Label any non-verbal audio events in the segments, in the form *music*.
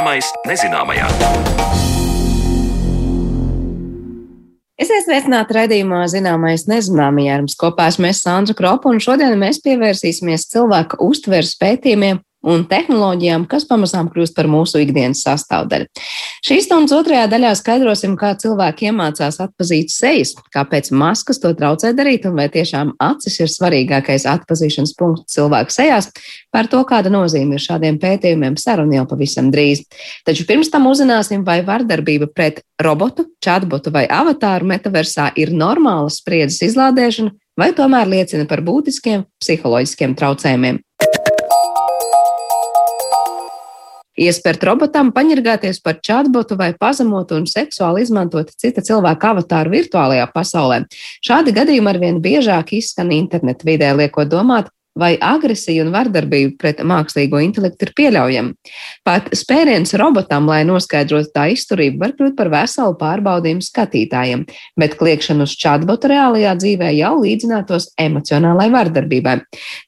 Zināmais nezināmajā. Esiet sveicināti raidījumā Zināmais mums kopā esmu Sandra Kropa, un šodien mēs pievērsīsimies cilvēka uztveres pētījumiem un tehnoloģijām, kas pamazām kļūst par mūsu ikdienas sastāvdaļu. Šīs stundas otrajā daļā skaidrosim, kā cilvēki iemācās atpazīt sejas, kāpēc maskas to traucē darīt, un vai tiešām acis ir svarīgākais atpazīšanas punkts cilvēku sejās. Par to, kāda nozīme ir šādiem pētījumiem, saruna jau pavisam drīz. Taču pirms tam uzzināsim, vai vardarbība pret robotu, chatbotu vai avatāru metaversā ir normāla spriedzes izlādēšana, vai tomēr liecina par būtiskiem psiholoģiskiem traucējumiem. Iespērt robotam, paņirgāties par chatbotu vai pazemot un seksuāli izmantot cita cilvēka avatāru virtuālajā pasaulē. Šādi gadījumi arvien biežāk izskan internetu vidē, liekot domāt, vai agresija un vardarbība pret mākslīgo intelektu ir pieļaujama. Pat spēriens robotam, lai noskaidrotu tā izturību, var kļūt par veselu pārbaudījumu skatītājiem, bet kliekšana uz chatbotu reālajā dzīvē jau līdzinātos emocionālai vardarbībai.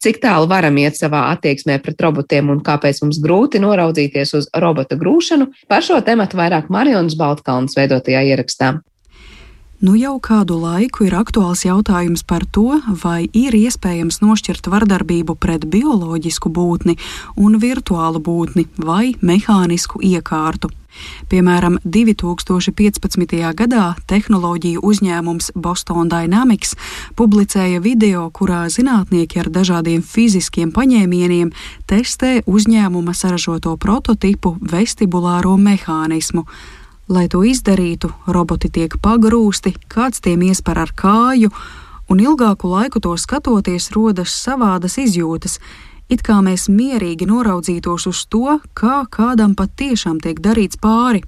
Cik tālu varam iet savā attieksmē pret robotiem un kāpēc mums grūti noraudzīties uz robota grūšanu, par šo tematu vairāk Marionas Baltkalnas veidotajā ierakstā. Nu jau kādu laiku ir aktuāls jautājums par to, vai ir iespējams nošķirt vardarbību pret bioloģisku būtni un virtuālu būtni vai mehānisku iekārtu. Piemēram, 2015. gadā tehnoloģiju uzņēmums Boston Dynamics publicēja video, kurā zinātnieki ar dažādiem fiziskiem paņēmieniem testē uzņēmuma saražoto prototipu vestibulāro mehānismu Lai to izdarītu, roboti tiek pagrūsti, kāds tiem iespēr ar kāju, un ilgāku laiku to skatoties, rodas savādas izjūtas, it kā mēs mierīgi noraudzītos uz to, kā kādam patiešām tiek darīts pāri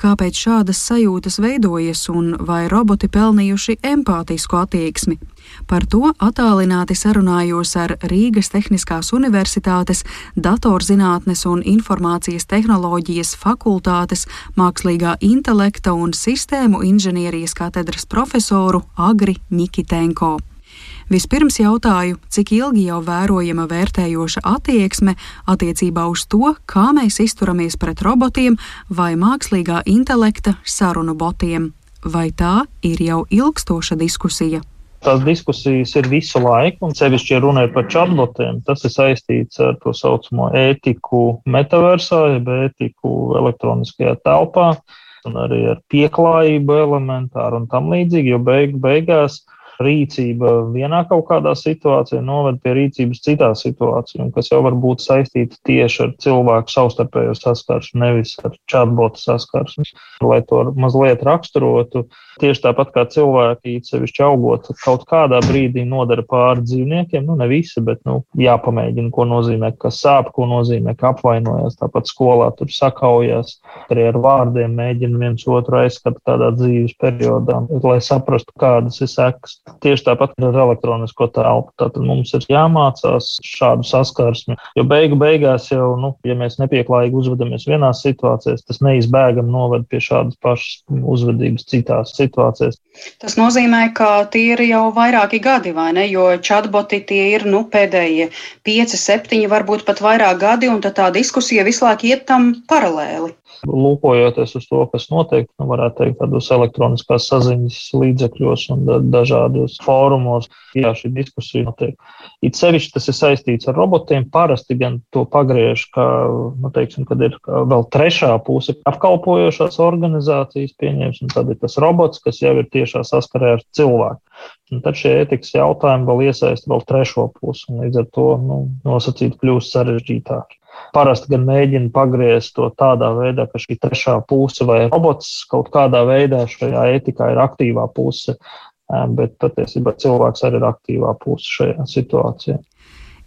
kāpēc šādas sajūtas veidojas un vai roboti pelnījuši empātisku attieksmi. Par to attālināti sarunājos ar Rīgas Tehniskās Universitātes datorzinātnes un informācijas tehnoloģijas fakultātes mākslīgā intelekta un sistēmu inženierijas katedras profesoru Agri Nikitenko. Vispirms jautāju, cik ilgi jau vērojama vērtējoša attieksme attiecībā uz to, kā mēs izturamies pret robotiem vai mākslīgā intelekta sarunu botiem. Vai tā ir jau ilgstoša diskusija? Tās diskusijas ir visu laiku, un sevišķi, ja runājot par chatbotiem, tas ir saistīts ar to saucamo ētiku metaversā, jeb ētiku elektroniskajā telpā, un arī ar pieklājību elementāru un tam līdzīgi, jo beig, beigās rīcība vienā kaut kādā situācijā noved pie rīcības citā situācijā, kas jau var būt saistīta tieši ar cilvēku savstarpējo saskarsmi, nevis ar chatbotu saskarsmi. Lai to mazliet raksturotu, tieši tāpat kā cilvēki, sevišķi augot, kaut kādā brīdī nodara pāri dzīvniekiem, nu ne visi, bet nu, jāpamēģina, ko nozīmē, kas sāp, ko nozīmē, ka apvainojas. Tāpat skolā tur sakaujas, arī ar vārdiem mēģina viens otru aizskatīt tādā dzīves periodā, lai saprastu, kādas ir sekas. Tieši tāpat ar elektronisko telpu. Tātad mums ir jāmācās šādu saskarsmi, jo beigu beigās jau, nu, ja mēs nepieklājīgi uzvedamies vienās situācijās, tas neizbēgami noved pie šādas pašas uzvedības citās situācijās. Tas nozīmē, ka tie ir jau vairāki gadi, vai ne? Jo chatboti tie ir nu, pēdējie pieci, septiņi, varbūt pat vairāk gadi, un tā diskusija visu laiku iet tam paralēli lūkojoties uz to, kas notiek, nu, varētu teikt, tādos elektroniskās saziņas līdzekļos un dažādos fórumos, jā, šī diskusija notiek. It sevišķi tas ir saistīts ar robotiem. Parasti gan to pagriež, ka, nu, teiksim, kad ir vēl trešā puse apkalpojošās organizācijas pieņems, un tad ir tas robots, kas jau ir tiešā saskarē ar cilvēku. Un tad šie etikas jautājumi vēl iesaist vēl trešo pusi, un līdz ar to nu, nosacīt kļūst sarežģītāki. Parasti gan mēģina pagriezt to tādā veidā, ka šī trešā puse vai robots kaut kādā veidā šajā etikā ir aktīvā puse, bet patiesībā cilvēks arī ir aktīvā puse šajā situācijā.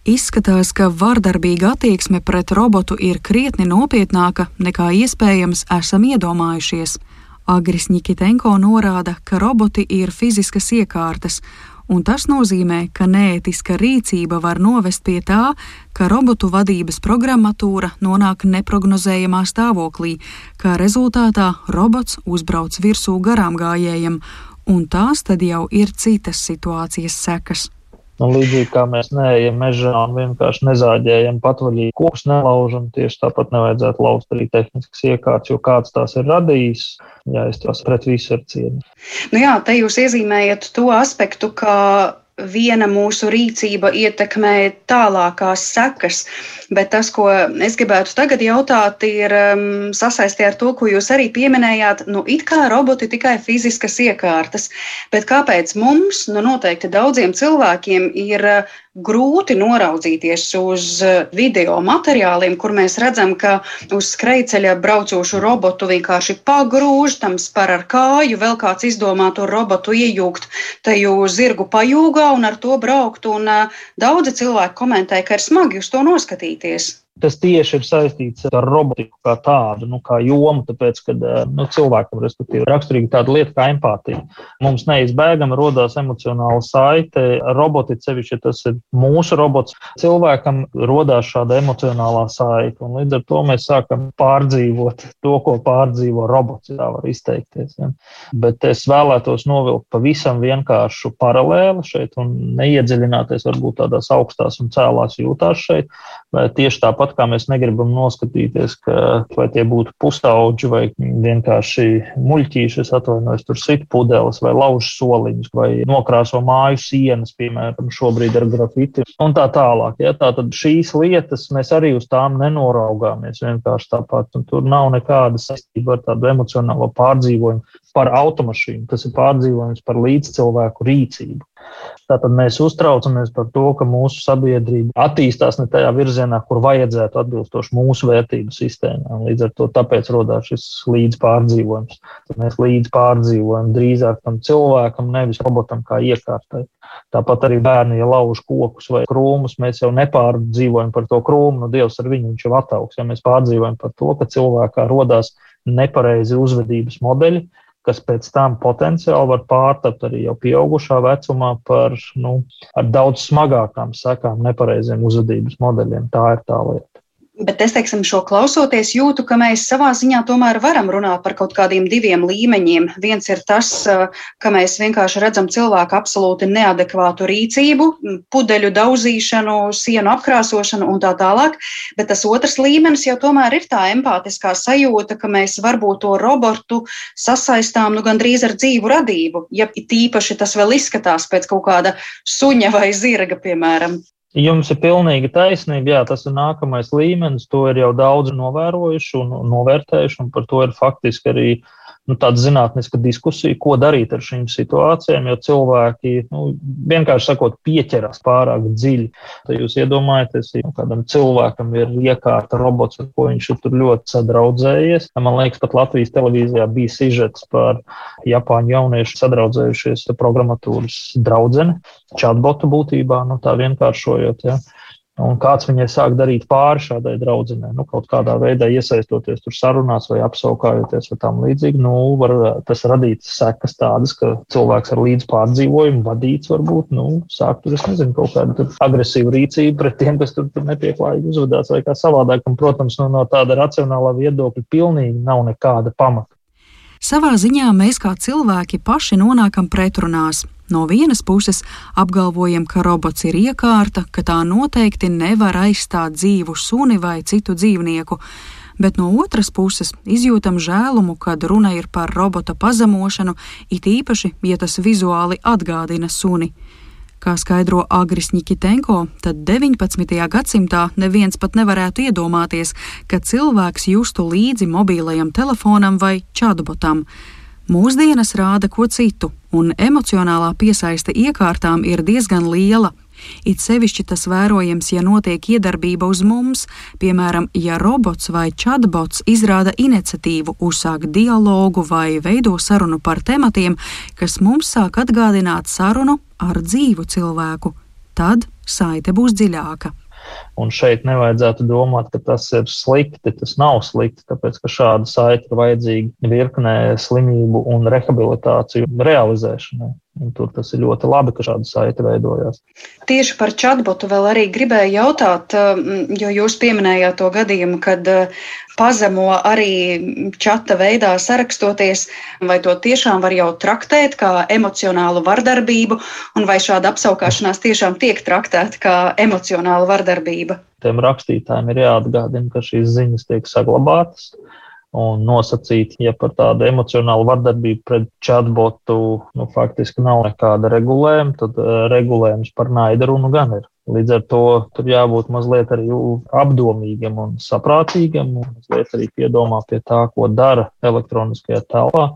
Izskatās, ka vardarbīga attieksme pret robotu ir krietni nopietnāka nekā iespējams esam iedomājušies. Agris Nikitenko norāda, ka roboti ir fiziskas iekārtas, un tas nozīmē, ka neētiska rīcība var novest pie tā, ka robotu vadības programmatūra nonāk neprognozējamā stāvoklī, kā rezultātā robots uzbrauc virsū garām gājējiem, un tās tad jau ir citas situācijas sekas. Nu, līdzīgi kā mēs neejam mežā un vienkārši nezāģējam patvaļīgi kokus, nelaužam, tieši tāpat nevajadzētu lauzt arī tehniskas iekārtas, jo kāds tās ir radījis, jāizturas pret visu ar cieņu. Nu jā, te jūs iezīmējat to aspektu, ka viena mūsu rīcība ietekmē tālākās sekas. Bet tas, ko es gribētu tagad jautāt, ir um, sasaistē ar to, ko jūs arī pieminējāt. Nu, it kā roboti tikai fiziskas iekārtas, bet kāpēc mums, nu noteikti daudziem cilvēkiem, ir uh, grūti noraudzīties uz eh, video materiāliem, kur mēs redzam, ka uz skrejceļa braucošu robotu vienkārši pagrūž, tam spar ar kāju, vēl kāds izdomā to robotu iejūgt tajā zirgu pajūgā un ar to braukt. Un eh, daudzi cilvēki komentē, ka ir smagi uz to noskatīties. Tas tieši ir saistīts ar robotiku kā tādu, nu, kā jomu, tāpēc, ka eh, nu, cilvēkam ir raksturīga tāda lieta kā empātija. Mums neizbēgami radās emocionāla saite. Roboti, sevišķi, ja tas ir mūsu robots, cilvēkam radās šāda emocionālā saite. Līdz ar to mēs sākam pārdzīvot to, ko pārdzīvo robots, ja tā var izteikties. Ja. Bet es vēlētos novilkt pavisam vienkāršu paralēli šeit un neiedziļināties varbūt tādās augstās un cēlās jūtās šeit. Tieši tāpat kā mēs negribam noskatīties, ka vai tie būtu pusauģi vai vienkārši muļķīši, es atvainojos, tur sit pudeles vai lauž soliņus vai nokrāso māju sienas, piemēram, šobrīd ar grafiti un tā tālāk. Ja? Tātad šīs lietas mēs arī uz tām nenoraugāmies vienkārši tāpat, un tur nav nekāda saistība ar tādu emocionālo pārdzīvojumu par automašīnu. Tas ir pārdzīvojums par līdzcilvēku rīcību. Tātad mēs uztraucamies par to, ka mūsu sabiedrība attīstās ne tajā virzienā, kur vajadzētu atbilstoši mūsu vērtību sistēmām. Līdz ar to tāpēc rodās šis līdzpārdzīvojums. Tad mēs līdzpārdzīvojam drīzāk tam cilvēkam, nevis robotam kā iekārtai. Tāpat arī bērni, ja lauž kokus vai krūmus, mēs jau nepārdzīvojam par to krūmu, nu Dievs ar viņu viņš jau ataugs. Ja mēs pārdzīvojam par to, ka cilvēkā rodās nepareizi uzvedības modeļi, kas pēc tam potenciāli var pārtapt arī jau pieaugušā vecumā par nu, daudz smagākām sekām, nepareiziem uzvedības modeļiem. Tā ir tā lieta. Bet es, teiksim, šo klausoties, jūtu, ka mēs savā ziņā tomēr varam runāt par kaut kādiem diviem līmeņiem. Viens ir tas, eh, ka mēs vienkārši redzam cilvēku absolūti neadekvātu rīcību, pudeļu daudzīšanu, sienu apkrāsošanu un tā tālāk. Bet tas otrs līmenis jau tomēr ir tā empātiskā sajūta, ka mēs varbūt to robotu sasaistām nu, gandrīz ar dzīvu radību. Ja tīpaši tas vēl izskatās pēc kaut kāda suņa vai zirga, piemēram. Jums ir pilnīga taisnība, jā, tas ir nākamais līmenis, to ir jau daudzi novērojuši un novērtējuši, un par to ir faktiski arī uh, nu, tāda zinātniska diskusija, ko darīt ar šīm situācijām, jo cilvēki nu, vienkārši sakot, pieķeras pārāk dziļi. Tad jūs iedomājaties, ja kādam cilvēkam ir iekārta robots, ar ko viņš tur ļoti sadraudzējies. Man liekas, pat Latvijas televīzijā bija sižets par Japāņu jauniešu sadraudzējušies programmatūras draudzeni, chatbotu būtībā, nu tā vienkāršojot. Ja. Un kāds viņai sāk darīt pāri šādai draudzenei, nu, kaut kādā veidā iesaistoties tur sarunās vai apsaukājoties vai tam līdzīgi, nu, var tas radīt sekas tādas, ka cilvēks ar līdz pārdzīvojumu vadīts varbūt, nu, sāk tur, es nezinu, kaut kādu agresīvu rīcību pret tiem, kas tur, tur nepieklājīgi uzvedās vai kā savādāk. Un, protams, nu, no tāda racionālā viedokļa pilnīgi nav nekāda pamata. Savā ziņā mēs kā cilvēki paši nonākam pretrunās. No vienas puses apgalvojam, ka robots ir iekārta, ka tā noteikti nevar aizstāt dzīvu suni vai citu dzīvnieku, bet no otras puses izjūtam žēlumu, kad runa ir par robota pazemošanu, it īpaši, ja tas vizuāli atgādina suni. Kā skaidro Agris Nikitenko, tad 19. gadsimtā neviens pat nevarētu iedomāties, ka cilvēks justu līdzi mobilajam telefonam vai čatbotam. Mūsdienas rāda ko citu, un emocionālā piesaiste iekārtām ir diezgan liela. It sevišķi tas vērojams, ja notiek iedarbība uz mums, piemēram, ja robots vai chatbots izrāda iniciatīvu uzsākt dialogu vai veido sarunu par tematiem, kas mums sāk atgādināt sarunu ar dzīvu cilvēku. Tad saite būs dziļāka. Un šeit nevajadzētu domāt, ka tas ir slikti. Tas nav slikti, tāpēc ka šāda saite ir vajadzīga virknē slimību un rehabilitāciju realizēšanai. Un tur tas ir ļoti labi, ka šāda saite veidojās. Tieši par chatbotu vēl arī gribēju jautāt, jo jūs pieminējāt to gadījumu, kad pazemo arī čata veidā sarakstoties, vai to tiešām var jau traktēt kā emocionālu vardarbību, un vai šāda apsaukāšanās tiešām tiek traktēta kā emocionāla vardarbība? Tiem rakstītājiem ir jāatgādina, ka šīs ziņas tiek saglabātas un nosacīt, ja par tādu emocionālu vardarbību pret chatbotu nu, faktiski nav nekāda regulējuma, tad uh, regulējums par naidu runu gan ir. Līdz ar to tur jābūt mazliet arī apdomīgam un saprātīgam, un mazliet arī piedomā pie tā, ko dara elektroniskajā telpā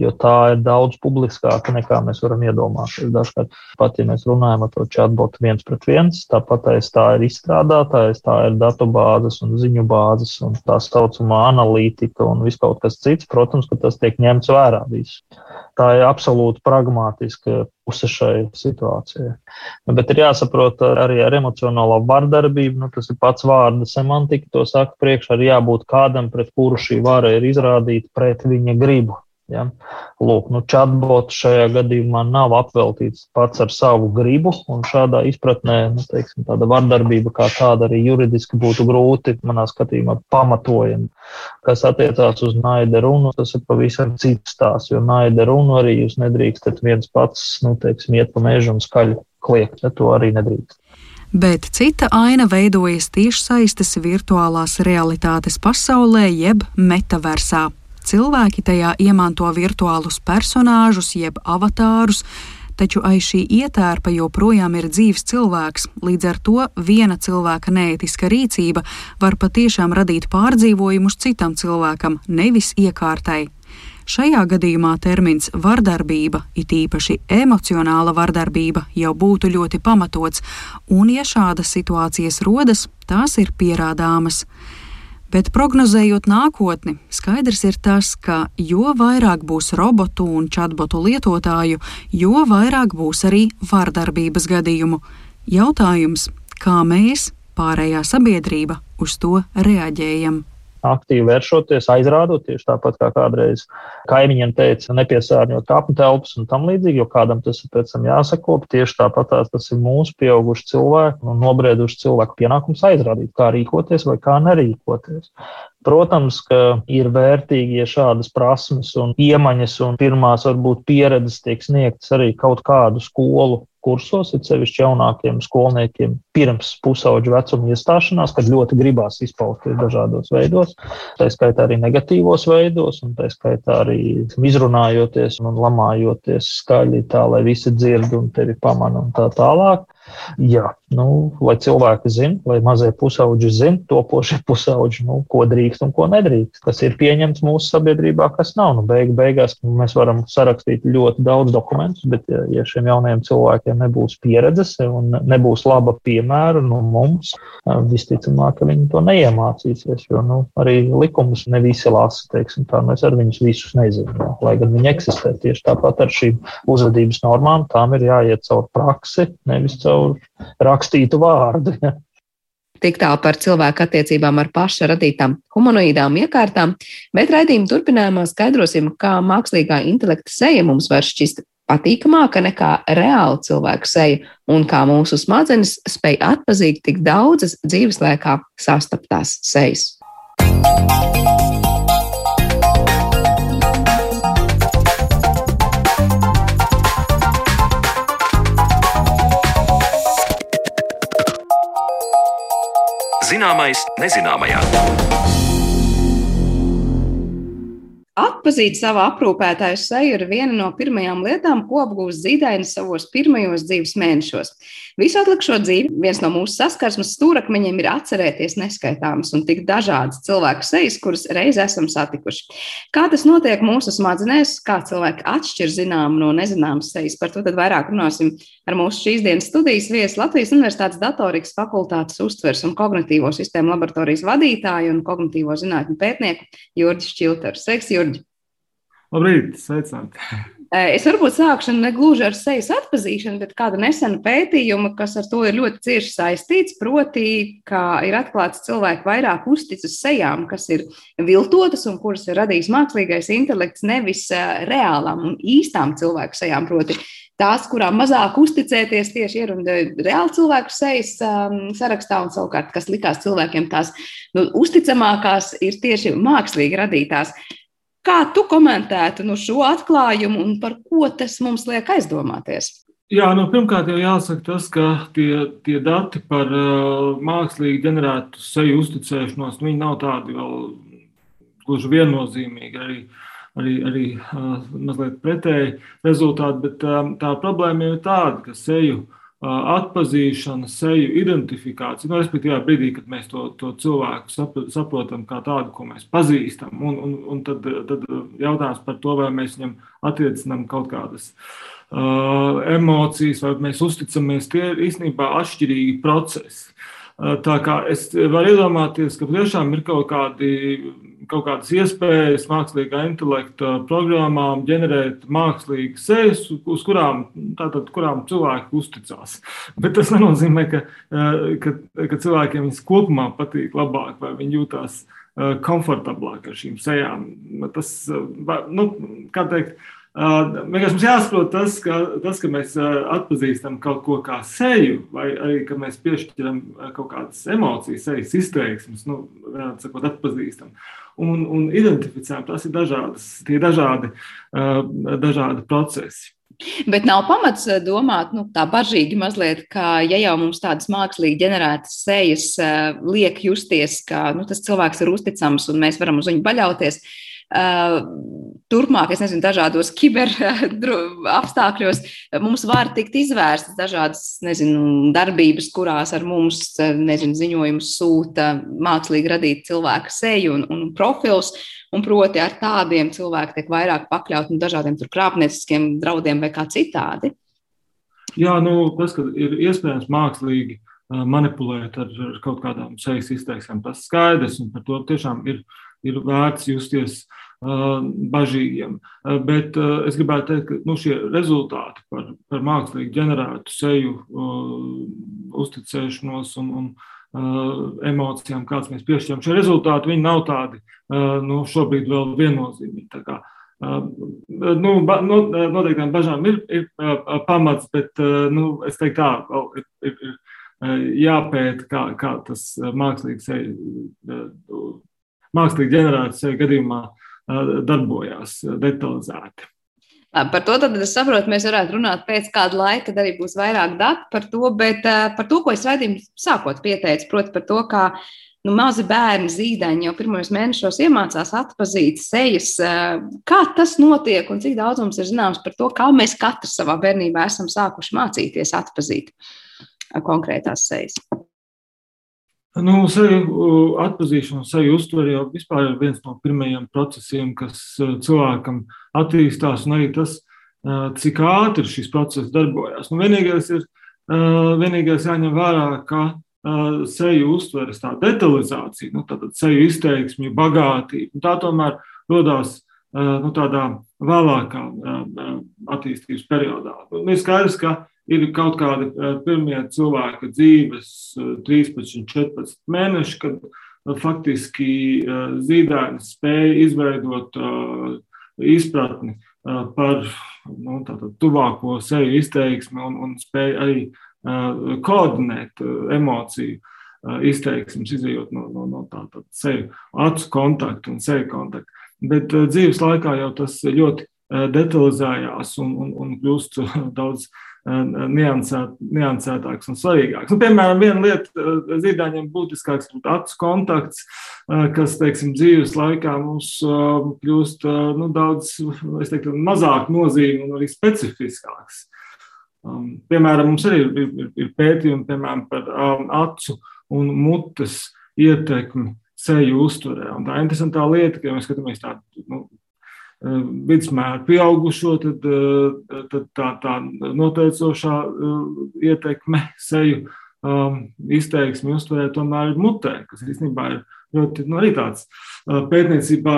jo tā ir daudz publiskāka nekā mēs varam iedomāties. Dažkārt, pat ja mēs runājam par chatbotu viens pret viens, tāpat tā ir izstrādātājs, tā ir datubāzes un ziņu bāzes un tā saucamā analītika un viss kaut kas cits. Protams, ka tas tiek ņemts vērā visu. Tā ir absolūti pragmatiska puse šai situācijai. Nu, bet ir jāsaprot arī ar emocionālo vardarbību. Nu, tas ir pats vārda semantika. To saka priekšā, ir jābūt kādam, pret kuru šī vara ir izrādīta pret viņa gribu. Ja? Lūk, nu, chatbots šajā gadījumā nav apveltīts pats ar savu gribu, un šādā izpratnē nu, teiksim, tāda vardarbība kā tāda arī juridiski būtu grūti, manā skatījumā, pamatojama. Kas attiecās uz naida runu, tas ir pavisam cits stāsts, jo naida runu arī jūs nedrīkstat viens pats, nu, teiksim, iet pa mežu un skaļi kliegt, ja to arī nedrīkst bet cita aina veidojas tiešsaistes virtuālās realitātes pasaulē, jeb metaversā. Cilvēki tajā iemanto virtuālus personāžus, jeb avatārus, taču aiz šī ietērpa joprojām ir dzīves cilvēks. Līdz ar to viena cilvēka neētiska rīcība var patiešām radīt pārdzīvojumus citam cilvēkam, nevis iekārtai. Šajā gadījumā termins vardarbība, it īpaši emocionāla vardarbība, jau būtu ļoti pamatots, un, ja šādas situācijas rodas, tās ir pierādāmas. Bet prognozējot nākotni, skaidrs ir tas, ka jo vairāk būs robotu un chatbotu lietotāju, jo vairāk būs arī vardarbības gadījumu. Jautājums, kā mēs, pārējā sabiedrība, uz to reaģējam? Aktīvi vēršoties, aizrādot tieši tāpat kā kādreiz kaimiņiem teica, nepiesārņot kapņu telpas un tam līdzīgi, jo kādam tas ir pēc tam jāsakop. Tieši tāpat tas ir mūsu pieauguši cilvēki un nobrieduši cilvēku pienākums aizrādīt, kā rīkoties vai kā nerīkoties. Protams, ka ir vērtīgi, ja šādas prasmes un iemaņas un pirmās varbūt pieredzes tiek sniegtas arī kaut kādu skolu kursos, ir sevišķi jaunākiem skolniekiem, pirms pusauģa vecuma iestāšanās, kad ļoti gribās izpausties dažādos veidos, tā skaitā arī negatīvos veidos, un tā skaitā arī izrunājoties un lamājoties skaļi tā, lai visi dzird un tevi pamana un tā tālāk. Jā, nu, lai cilvēki zinātu, lai mazie pusauģi zinātu, topošie pusauģi, nu, ko drīkst un ko nedrīkst, kas ir pieņemts mūsu sabiedrībā, kas nav. Nu, beig, beigās mēs varam sarakstīt ļoti daudz dokumentus, bet, ja, ja šiem jaunajiem cilvēkiem nebūs pieredzes un nebūs laba piemēra no nu, mums, visticamāk, ka viņi to neiemācīsies. Jo nu, arī likumus ne visi lasa, teiksim, tā mēs ar viņus visus nezinām. Lai gan viņi eksistē tieši tāpat ar šīm uzvedības normām, tām ir jāiet caur praksi, nevis caur caur rakstītu vārdu. Ja. Tik tālu par cilvēku attiecībām ar paša radītām humanoīdām iekārtām, bet raidījuma turpinājumā skaidrosim, kā mākslīgā intelekta seja mums var šķist patīkamāka nekā reāla cilvēka seja un kā mūsu smadzenes spēj atpazīt tik daudzas dzīves laikā sastaptās sejas. Zināmais nezināmajā. Atpazīt savu aprūpētāju seju ir viena no pirmajām lietām, ko apgūst zīdainis savos pirmajos dzīves mēnešos. Visu atlikušo dzīvi viens no mūsu saskarsmes stūrakmeņiem ir atcerēties neskaitāmas un tik dažādas cilvēku sejas, kuras reiz esam satikuši. Kā tas notiek mūsu smadzenēs, kā cilvēki atšķir zināmu no nezināmas sejas, par to tad vairāk runāsim ar mūsu šīs dienas studijas viesu Latvijas Universitātes datorikas fakultātes uztvers un kognitīvo sistēmu laboratorijas vadītāju un kognitīvo zinātņu pētnieku Jurģi Šķilteru. Sveiks, Jurģi! Labrīt, sveicināti! Es varbūt sākšu ne gluži ar sejas atpazīšanu, bet kādu nesenu pētījumu, kas ar to ir ļoti cieši saistīts. Proti, ka ir atklāts cilvēki vairāk uzticas sejām, kas ir viltotas un kuras ir radījis mākslīgais intelekts, nevis reālām un īstām cilvēku sejām. Proti, tās, kurām mazāk uzticēties, tieši ierunāja reāli cilvēku sejas um, sarakstā, un savukārt, kas likās cilvēkiem tās nu, uzticamākās, ir tieši mākslīgi radītās. Kā tu komentētu nu, šo atklājumu un par ko tas mums liek aizdomāties? Jā, nu, pirmkārt, jau jāsaka tas, ka tie, tie dati par uh, mākslīgi ģenerētu seju uzticēšanos, viņi nav tādi vēl gluži viennozīmīgi. Arī, arī, arī uh, mazliet pretēji rezultāti, bet um, tā problēma ir tāda, ka seju uh, atpazīšana, seju identifikācija, nu, respektīvi, brīdī, kad mēs to, to cilvēku saprotam kā tādu, ko mēs pazīstam, un, un, un tad, tad jautājums par to, vai mēs viņam attiecinām kaut kādas uh, emocijas, vai mēs uzticamies, tie ir īstenībā atšķirīgi procesi. Uh, tā kā es varu iedomāties, ka tiešām ir kaut, kādi, kaut kādas iespējas mākslīgā intelekta programmām ģenerēt mākslīgas sejas, uz kurām, tātad, kurām cilvēki uzticās. *laughs* Bet tas nenozīmē, ka, uh, ka, ka cilvēkiem viņas kopumā patīk labāk vai viņi jūtās komfortablāk ar šīm sejām. Tas, nu, kā teikt, Vienkārši mums jāsaprot tas, ka, tas, ka mēs atpazīstam kaut ko kā seju, vai arī ka mēs piešķiram kaut kādas emocijas, sejas izteiksmes, nu, sakot, atpazīstam un, un identificējam. Tas ir dažādas, tie dažādi, dažādi procesi. Bet nav pamats domāt, nu, tā bažīgi mazliet, ka, ja jau mums tādas mākslīgi ģenerētas sejas liek justies, ka nu, tas cilvēks ir uzticams un mēs varam uz viņu paļauties, uh, turpmāk, es nezinu, dažādos kiber *laughs* apstākļos mums var tikt izvērstas dažādas, nezinu, darbības, kurās ar mums, nezinu, ziņojumus sūta mākslīgi radīt cilvēku seju un, un profils, un proti ar tādiem cilvēki tiek vairāk pakļauti nu, dažādiem krāpnieciskiem draudiem vai kā citādi. Jā, nu, tas, ka ir iespējams mākslīgi manipulēt ar, ar kaut kādām sejas izteiksmēm, tas skaidrs, un par to tiešām ir ir vērts justies bažīgiem. Bet es gribētu teikt, ka nu, šie rezultāti par, par mākslīgi ģenerētu seju uzticēšanos un, un emocijām, kādas mēs piešķiram, šie rezultāti nav tādi nu, šobrīd vēl viennozīmīgi. Nu, ba, nu, noteiktām bažām ir, ir pamats, bet nu, es teiktu, tā vēl ir, ir, ir jāpēta, kā, kā tas mākslīgs mākslīgi ģenerētas gadījumā darbojās detalizēti. Par to tad es saprotu, mēs varētu runāt pēc kāda laika, kad arī būs vairāk datu par to, bet par to, ko es raidījumu sākot pieteicu, proti par to, kā nu, mazi bērni, zīdaiņi jau pirmos mēnešos iemācās atpazīt sejas. Kā tas notiek un cik daudz mums ir zināms par to, kā mēs katrs savā bērnībā esam sākuši mācīties atpazīt konkrētās sejas? Nu, seju atpazīšana, seju uztvere jau vispār ir viens no pirmajiem procesiem, kas cilvēkam attīstās, un arī tas, cik ātri šis process darbojas. Nu, vienīgais ir vienīgais jāņem vērā, ka seju uztveres tā detalizācija, nu, tātad seju izteiksmi, bagātība, tā tomēr rodās nu, tādā vēlākā attīstības periodā. Nu, ir skaidrs, ka ir kaut kādi eh, pirmie cilvēka dzīves 13, eh, 14 mēneši, kad eh, faktiski zīdainis spēja izveidot izpratni par nu, tātad, tuvāko seju izteiksmi un, un spēja arī koordinēt emociju izteiksmes, izjūt no, no, no tāda seju acu kontakta un seju kontakta. Bet dzīves laikā jau tas ļoti detalizējās un, un, un kļūst *laughs* daudz uh, niansēt, niansētāks un svarīgāks. Nu, piemēram, viena lieta zīdaiņiem būtiskāks ir acu kontakts, kas, teiksim, dzīves laikā mums kļūst nu, daudz, es teiktu, mazāk nozīmīgi un arī specifiskāks. Um, piemēram, mums arī ir, ir, ir pētījumi piemēram, par um, acu un mutes ietekmi seju uzturē. Un tā interesantā lieta, ka ja mēs skatāmies tādu nu, Eh, vidusmēra pieaugušo, tad, eh, tad tā, tā noteicošā eh, ietekme *laughs* seju um, izteiksmi uztverē tomēr ir mutē, kas īstenībā ir ļoti nu, arī tāds pētniecībā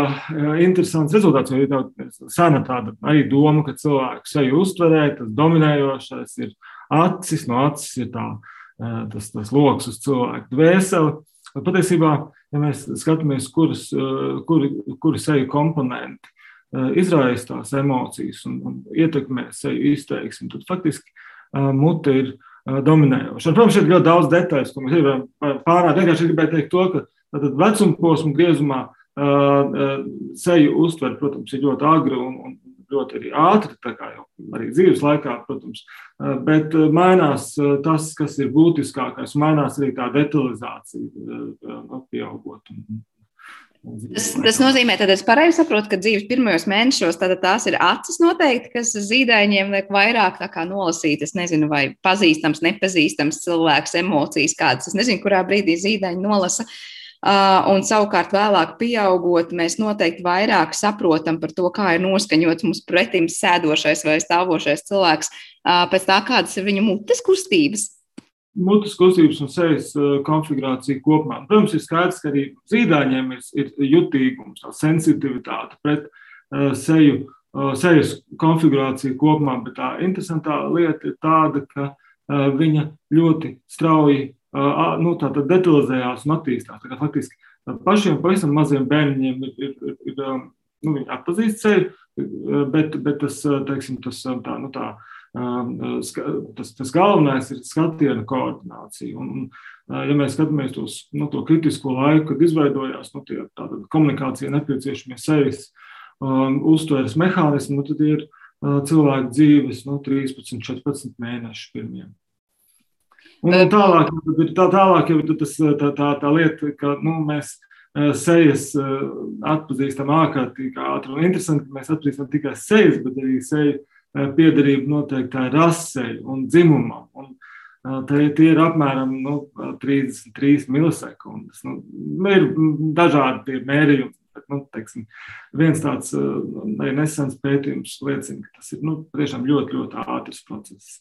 interesants rezultāts. Jo ir tāda sena tāda arī doma, ka cilvēku seju uztverē, tas dominējošais ir acis, no acis ir tā, tas, tas lokus uz cilvēku dvēseli. Patiesībā, ja mēs skatāmies, kuras, kuri, kuri seju komponenti izraisa tās emocijas un, un ietekmē seju izteiksmi, tad faktiski mute ir dominējoša. Un, protams, ir ļoti daudz detaļu, ko mēs varam pārāk. Vienkārši gribēju teikt to, ka vecuma posma griezumā seju uztver, protams, ir ļoti agri un, un ļoti arī ātri, tā kā jau arī dzīves laikā, protams, bet mainās tas, kas ir būtiskākais, mainās arī tā detalizācija, pieaugot. Tas, tas nozīmē, ka es pareizi saprotu, ka dzīves pirmajos mēnešos tās ir acis noteikti, kas zīdaiņiem liek vairāk nolasīt. Es nezinu, vai pazīstams, nepazīstams cilvēks emocijas kādas. Es nezinu, kurā brīdī zīdaiņi nolasa. Uh, un savukārt, vēlāk, pieaugot, mēs noteikti vairāk saprotam par to, kā ir noskaņots mums pretim sēdošais vai stāvošais cilvēks, uh, pēc tā, kādas ir viņa mutes kustības mutes kustības un sejas eh, konfigurācija kopumā. Protams, ir skaidrs, ka arī zīdaiņiem ir, ir jutīgums, tā sensitivitāte pret uh, seju, uh, sejas konfigurāciju kopumā, bet tā interesantā lieta ir tāda, ka uh, viņa ļoti strauji nu, detalizējās un attīstās. Tā kā faktiski pašiem pavisam maziem bērniem ir, ir, ir, ir nu, viņi atpazīst seju, bet, bet tas, teiksim, tas tā, nu, tā, tas, tas galvenais ir skatiena koordinācija. Un, ja mēs skatāmies tos, nu, to kritisko laiku, kad izveidojās nu, tie, komunikācija nepieciešamie sejas um, uztveres mehānismi, nu, tad ir uh, cilvēku dzīves nu, 13, 14 mēneši pirmie. Un tālāk, tā, tālāk jau tas, tā, tā, tā lieta, ka nu, mēs sejas atpazīstam ārkārtīgi ātri. Un interesanti, ka mēs atpazīstam tikai sejas, bet arī seju piederība noteiktai rasei un dzimumam. Un, eh, Tie, ir apmēram nu, 33 milisekundes. Nu, ir dažādi mērījumi, bet nu, teiksim, viens tāds eh, nesens pētījums liecina, ka tas ir nu, ļoti, ļoti ātrs process.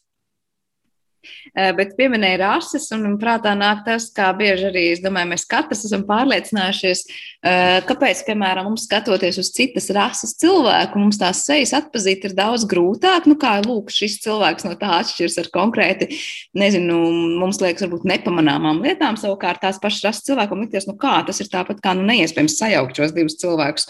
Eh, bet pieminēja rases, un prātā nāk tas, kā bieži arī, es domāju, mēs katrs esam pārliecinājušies, eh, kāpēc, piemēram, mums skatoties uz citas rases cilvēku, mums tās sejas atpazīt ir daudz grūtāk. Nu, kā lūk, šis cilvēks no tā atšķiras ar konkrēti, nezinu, mums liekas, varbūt nepamanāmām lietām, savukārt tās pašas rases cilvēkam likties, nu kā tas ir tāpat kā nu, neiespējams sajaukt šos divus cilvēkus.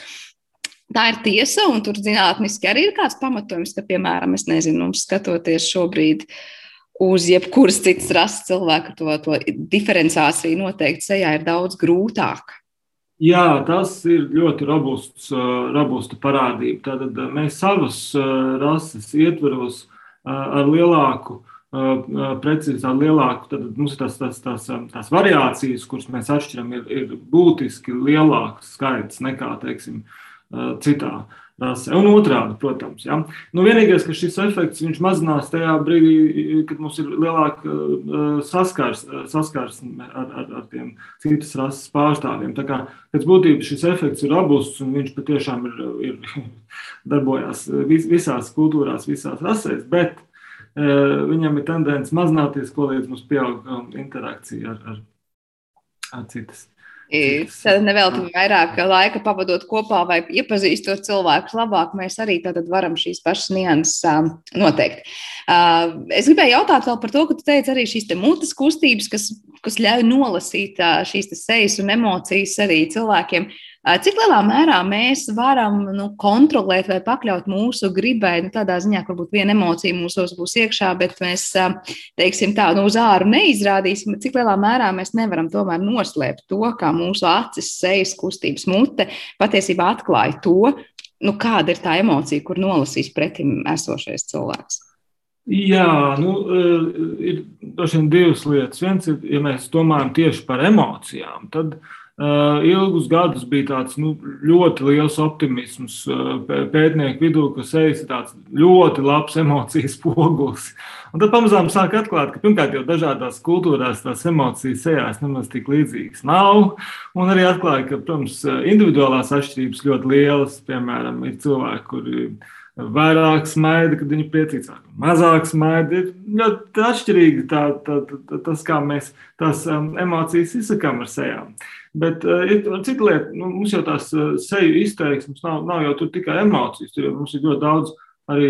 Tā ir tiesa, un tur zinātniski arī ir kāds pamatojums, ka, piemēram, es nezinu, skatoties šobrīd, uh, uz jebkuras citas rases cilvēku to, to diferenciāciju noteikti sejā ir daudz grūtāk. Jā, tas ir ļoti robusts, robusta parādība. Tātad mēs savas rases ietveros ar lielāku precizitāti, lielāku, tad mums ir tās, tās, tās, tās variācijas, kuras mēs atšķiram, ir, ir būtiski lielāks skaits nekā, teiksim, citā uh. Un otrādi, protams. Ja. Nu, vienīgais, ka šis efekts mazinās tajā brīdī, kad mums ir lielāka uh, saskars, uh, saskarsme ar, ar, ar tiem citas rases pārstāvjiem. Tā kā pēc būtības šis efekts ir robusts un viņš patiešām ir, ir *laughs* darbojās vis, visās kultūrās, visās rasēs. Bet viņam ir tendence mazināties, ko līdz mums pieaug um, interakcija ar, ar, ar citas Tad nevelti vairāk laika pavadot kopā vai iepazīstot cilvēkus labāk, mēs arī varam šīs pašas nianses noteikt. Es gribēju jautāt par to, ka tu teici arī šīs mutes kustības, kas, kas ļauj nolasīt šīs sejas un emocijas arī cilvēkiem. Cik lielā mērā mēs varam nu, kontrolēt vai pakļaut mūsu gribai, nu, tādā ziņā, ka varbūt viena emocija mūsos būs iekšā, bet mēs, teiksim, tā nu, uz āru neizrādīsim, cik lielā mērā mēs nevaram tomēr noslēpt to, kā mūsu acis, sejas kustības mute patiesībā atklāja to, nu, kāda ir tā emocija, kur nolasīs pretim esošais cilvēks. Jā, nu, ir droši vien divas lietas. Viens ir, ja mēs domājam tieši par emocijām, tad uh, ilgus gadus bija tāds nu, ļoti liels optimisms uh, pētnieku vidū, ka sejas ir tāds ļoti labs emocijas *laughs* poguls. Un tad pamazām sāk atklāt, ka pirmkārt jau dažādās kultūrās tās emocijas sejās nemaz tik līdzīgas nav. Un arī atklāja, ka, protams, individuālās atšķirības ļoti lielas. Piemēram, ir cilvēki, kuri vairāk smaida, kad viņi priecīgs, mazāk smaida. Ir ļoti atšķirīgi tā, tā, tā, tas, kā mēs tās um, emocijas izsakām ar sejām. Bet uh, ir cita lieta, nu, mums jau tās uh, seju izteiksmes nav, nav jau tikai emocijas, tur mums ir ļoti daudz arī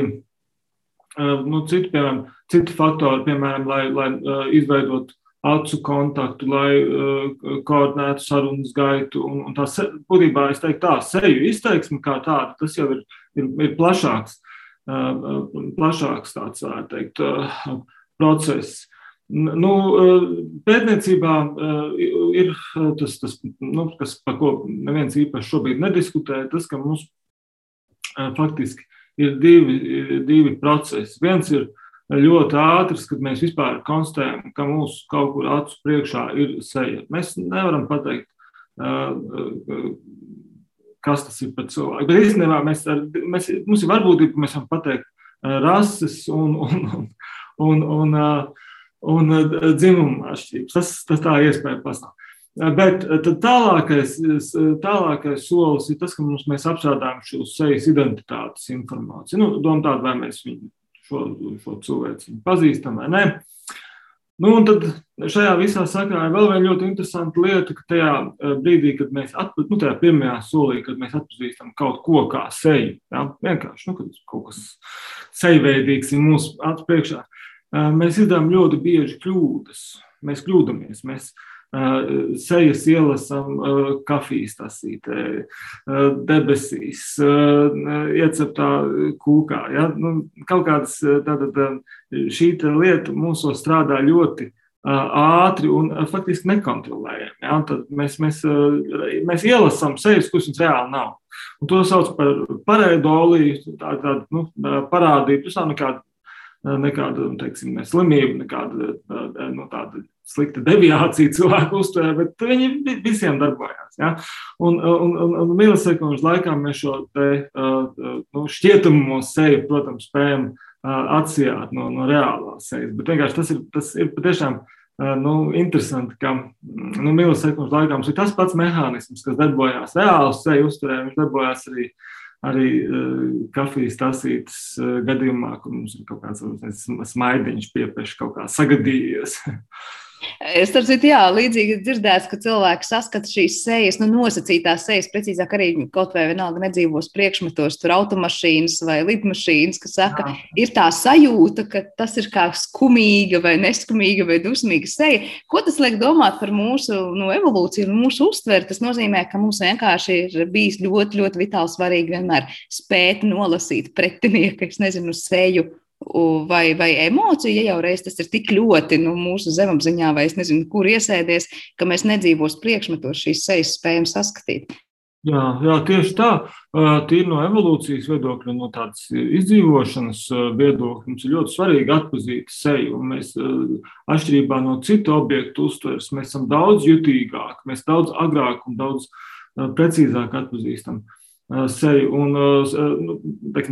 uh, nu, citu, piemēram, citu faktoru, piemēram, lai, lai uh, izveidotu acu kontaktu, lai uh, koordinētu sarunas gaitu. Un, un tā būtībā es teiktu, tā seju izteiksme kā tāda, tas jau ir, ir, ir plašāks, uh, plašāks tāds, tā teikt, uh, process. Nu, pētniecībā ir tas, tas nu, kas, par ko neviens īpaši šobrīd nediskutē, tas, ka mums faktiski ir divi, divi procesi. Viens ir ļoti ātrs, kad mēs vispār konstatējam, ka mūsu kaut kur acu priekšā ir seja. Mēs nevaram pateikt, kas tas ir par cilvēku. Bet īstenībā mēs, ar, mēs, mums ir varbūtība, ka mēs varam pateikt rases un, un, un, un, un, un, un dzimumu atšķirības. Tas, tas tā iespēja pastāv. Bet tālākais, tālākais solis ir tas, ka mums, mēs apstrādājam šo sejas identitātes informāciju. Nu, doma tāda, vai mēs viņu šo, šo cilvēku pazīstam vai nē. Nu, un tad šajā visā sakarā ir vēl viena ļoti interesanta lieta, ka tajā eh, brīdī, kad mēs atpazīstam, nu, tajā pirmajā solī, kad mēs atpazīstam kaut ko kā seju, ja, vienkārši nu, kaut kas sejveidīgs ir mūsu acu priekšā, eh, mēs izdarām ļoti bieži kļūdas. Mēs kļūdāmies. Mēs, uh, sejas ielasām kafijas tasītē, debesīs, ieceptā kūkā. Ja? Nu, kaut kādas tātad šī lieta mūsos strādā ļoti ātri un faktiski nekontrolējami. Ja? Tad mēs, mēs, mēs ielasām sejas, kuras mums reāli nav. Un to sauc par pareidoliju, tādu tā, nu, parādību. Tas nav nekāda nekāda teiksim, ne slimība, nekāda nu, tāda slikta deviācija cilvēku uztverē, bet viņi visiem darbojās. Ja? Un, un, un, un milisekundžu laikā mēs šo te, nu, šķietamu seju, protams, spējam atsijāt no, no reālās sejas. Bet vienkārši tas ir, tas ir patiešām nu, interesanti, ka nu, milisekundžu laikā mums ir tas pats mehānisms, kas darbojās reāli seju uztverē, viņš darbojās arī arī uh, kafijas tasītas uh, gadījumā, kur mums ir kaut kāds smaidiņš piepieši kaut kā sagadījies. *laughs* Es tam citu, jā, līdzīgi dzirdēts, ka cilvēki saskata šīs sejas, nu, nosacītās sejas, precīzāk arī kaut vai vienalga nedzīvos priekšmetos, tur automašīnas vai lidmašīnas, kas saka, jā. ir tā sajūta, ka tas ir kā skumīga vai neskumīga vai dusmīga seja. Ko tas liek domāt par mūsu nu, evolūciju un mūsu uztveri? Tas nozīmē, ka mums vienkārši ir bijis ļoti, ļoti vitāli svarīgi vienmēr spēt nolasīt pretinieku, es nezinu, seju vai, vai emociju, ja jau reiz tas ir tik ļoti nu, mūsu zemapziņā, vai es nezinu, kur iesēdies, ka mēs nedzīvos priekšmetos šīs sejas spējam saskatīt. Jā, jā, tieši tā. Tīri no evolūcijas viedokļa, no tādas izdzīvošanas viedokļa, mums ir ļoti svarīgi atpazīt seju. Mēs, atšķirībā no citu objektu uztveres, mēs esam daudz jutīgāki, mēs daudz agrāk un daudz precīzāk atpazīstam uh, seju un nu,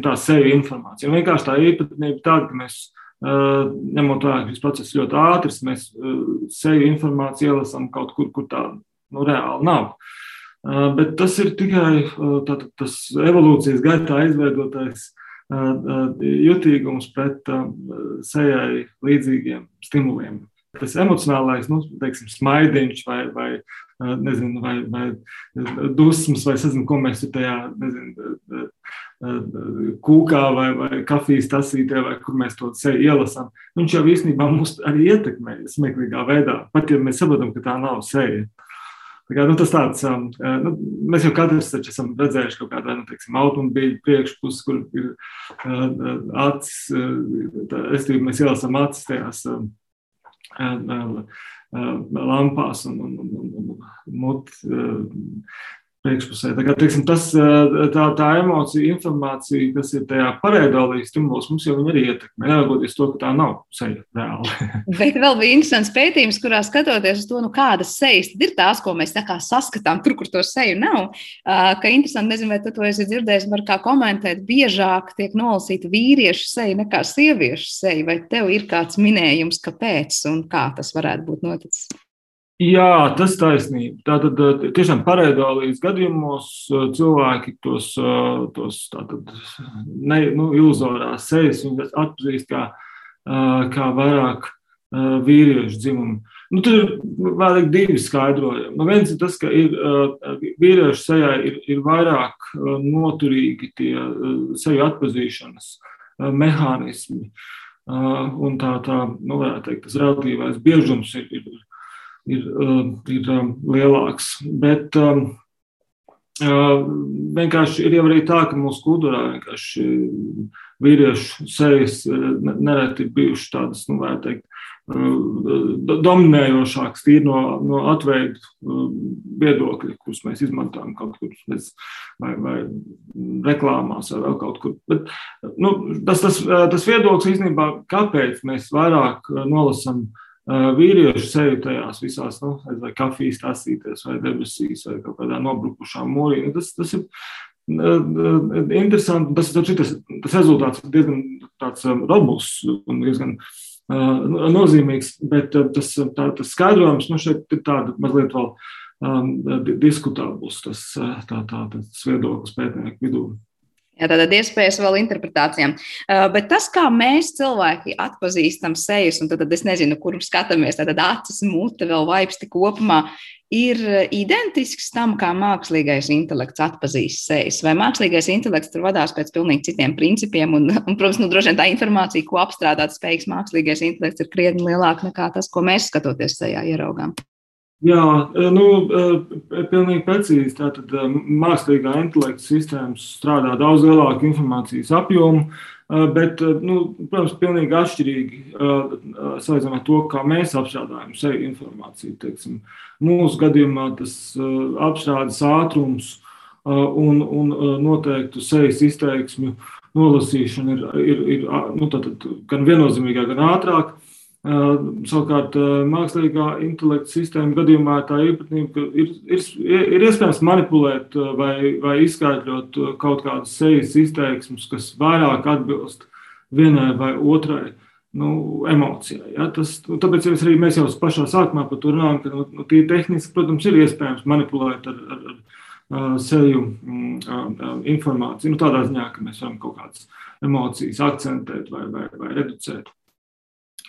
tā seju informāciju. Un vienkārši tā īpatnība tāda, ka mēs ņemot vērā, ka šis process ļoti ātrs, mēs seju informāciju ielasām kaut kur, kur tā nu, reāli nav. Bet tas ir tikai tātad, tas evolūcijas gaitā izveidotais jutīgums pret sejai līdzīgiem stimuliem tas emocionālais, nu, teiksim, smaidiņš vai, vai, nezinu, vai, vai dusmas, vai nezinu, ko mēs tajā, nezinu, kūkā vai, vai kafijas tasītē, vai kur mēs to sevi ielasām. Viņš jau īstenībā mūs arī ietekmē smieklīgā veidā, pat ja mēs saprotam, ka tā nav seja. Tā kā, nu, tas tāds, nu, mēs jau katrs taču esam redzējuši kaut kādu nu, teiksim, automobīļu priekšpusi, kur ir acis, uh, es domāju, mēs ielasām acis tajās uh, lampās un, un, un, un muti priekšpusē. Tā kā, teiksim, tas, tā, tā emocija, informācija, kas ir tajā pareidolīs stimulos, mums jau arī ietekmē, neraugoties to, ka tā nav seja reāli. *laughs* Bet vēl bija interesants pētījums, kurā skatoties uz to, nu, kādas sejas ir tās, ko mēs saskatām tur, kur to seju nav. Ka interesanti, nezinu, vai tu to esi dzirdējis, var kā komentēt, biežāk tiek nolasīta vīriešu seja nekā sieviešu seja. Vai tev ir kāds minējums, kāpēc un kā tas varētu būt noticis? Jā, tas taisnība. Tātad tiešām pareidolīs gadījumos cilvēki tos, tos tātad, ne, nu, iluzorās sejas atpazīst kā, kā vairāk vīriešu dzimumu. Nu, tur ir vēl divi skaidrojumi. Nu, viens ir tas, ka ir, vīriešu sejā ir, ir vairāk noturīgi tie seju atpazīšanas mehānismi. un tā, tā nu, teikt, tas relatīvais biežums ir, ir, ir, ir lielāks. Bet vienkārši ir jau arī tā, ka mūsu kultūrā vienkārši vīriešu sejas nereti ir bijušas tādas, nu, vai teikt, dominējošāks tīri no, no atveidu viedokļa, kurus mēs izmantojam kaut kur bez, vai, vai reklāmās vai vēl kaut kur. Bet, nu, tas, tas, tas viedoklis īstenībā, kāpēc mēs vairāk nolasam vīriešu seju tajās visās, nu, vai kafijas tasīties, vai debesīs, vai kaut kādā nobrukušā mūrī. Nu, tas, tas ir interesanti. Tas, tas, tas, rezultāts ir diezgan tāds robusts un diezgan nozīmīgs, bet tas, tā, tas skaidrojums nu, šeit ir tāds mazliet vēl um, diskutabls, tas, tā, tā, tas viedoklis pētnieku vidū. Jā, tātad iespējas vēl interpretācijām. Uh, bet tas, kā mēs cilvēki atpazīstam sejas, un tad, es nezinu, kur skatāmies, tad acis, mute, vēl vaipsti kopumā, ir identisks tam, kā mākslīgais intelekts atpazīst sejas. Vai mākslīgais intelekts tur vadās pēc pilnīgi citiem principiem, un, *laughs* un protams, nu, droši vien tā informācija, ko apstrādāt spējīgs mākslīgais intelekts, ir krietni lielāka nekā tas, ko mēs skatoties sejā ieraugām. Jā, nu, pilnīgi precīzi. Tātad mākslīgā intelekta sistēmas strādā daudz lielāku informācijas apjomu, bet, nu, protams, pilnīgi atšķirīgi salīdzinām ar to, kā mēs apstrādājam sevi informāciju. Teiksim. Mūsu gadījumā tas apstrādes ātrums un, un noteiktu sejas izteiksmju nolasīšana ir, ir, ir nu, gan viennozīmīgāk, gan ātrāk. Savukārt, mākslīgā intelekta sistēma gadījumā tā īpatnība, ka ir, ir, ir iespējams manipulēt vai, vai izskaidrot kaut kādas sejas izteiksmus, kas vairāk atbilst vienai vai otrai nu, emocijai. Ja? Tas, nu, tāpēc arī mēs jau pašā sākumā par to runājam, ka nu, nu, tie tehniski, protams, ir iespējams manipulēt ar, ar, ar seju mm, informāciju. Nu, tādā ziņā, ka mēs varam kaut kādas emocijas akcentēt vai, vai, vai reducēt.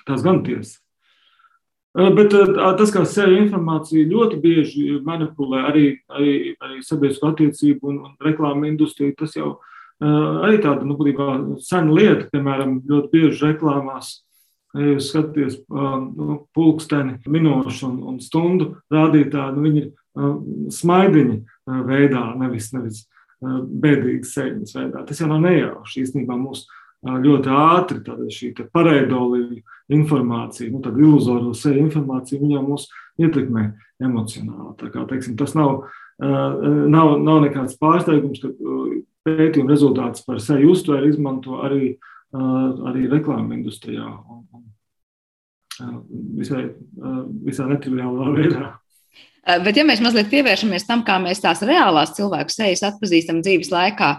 Tas gan tiesa. Bet tas, kā sevi informācija ļoti bieži manipulē arī, arī, arī sabiedrisko attiecību un, un reklāmu industriju, tas jau arī tāda, nu, būtībā sena lieta, piemēram, ļoti bieži reklāmās. Ja jūs skatāties nu, pulksteni, minūšu un, un stundu rādītāji, nu, viņi ir smaidiņi veidā, nevis, nevis bēdīgas sēņas veidā. Tas jau nav nejauši īstenībā mūsu ļoti ātri šī pareidolīga informācija, nu, tāda iluzora seja informācija, viņa mūs ietekmē emocionāli. Tā kā, teiksim, tas nav, nav, nav nekāds pārsteigums, ka pētījuma rezultāts par seju uztvēru izmanto arī, arī reklāmu industrijā un, un visai, visai netriviālā veidā. Bet, ja mēs mazliet pievēršamies tam, kā mēs tās reālās cilvēku sejas atpazīstam dzīves laikā,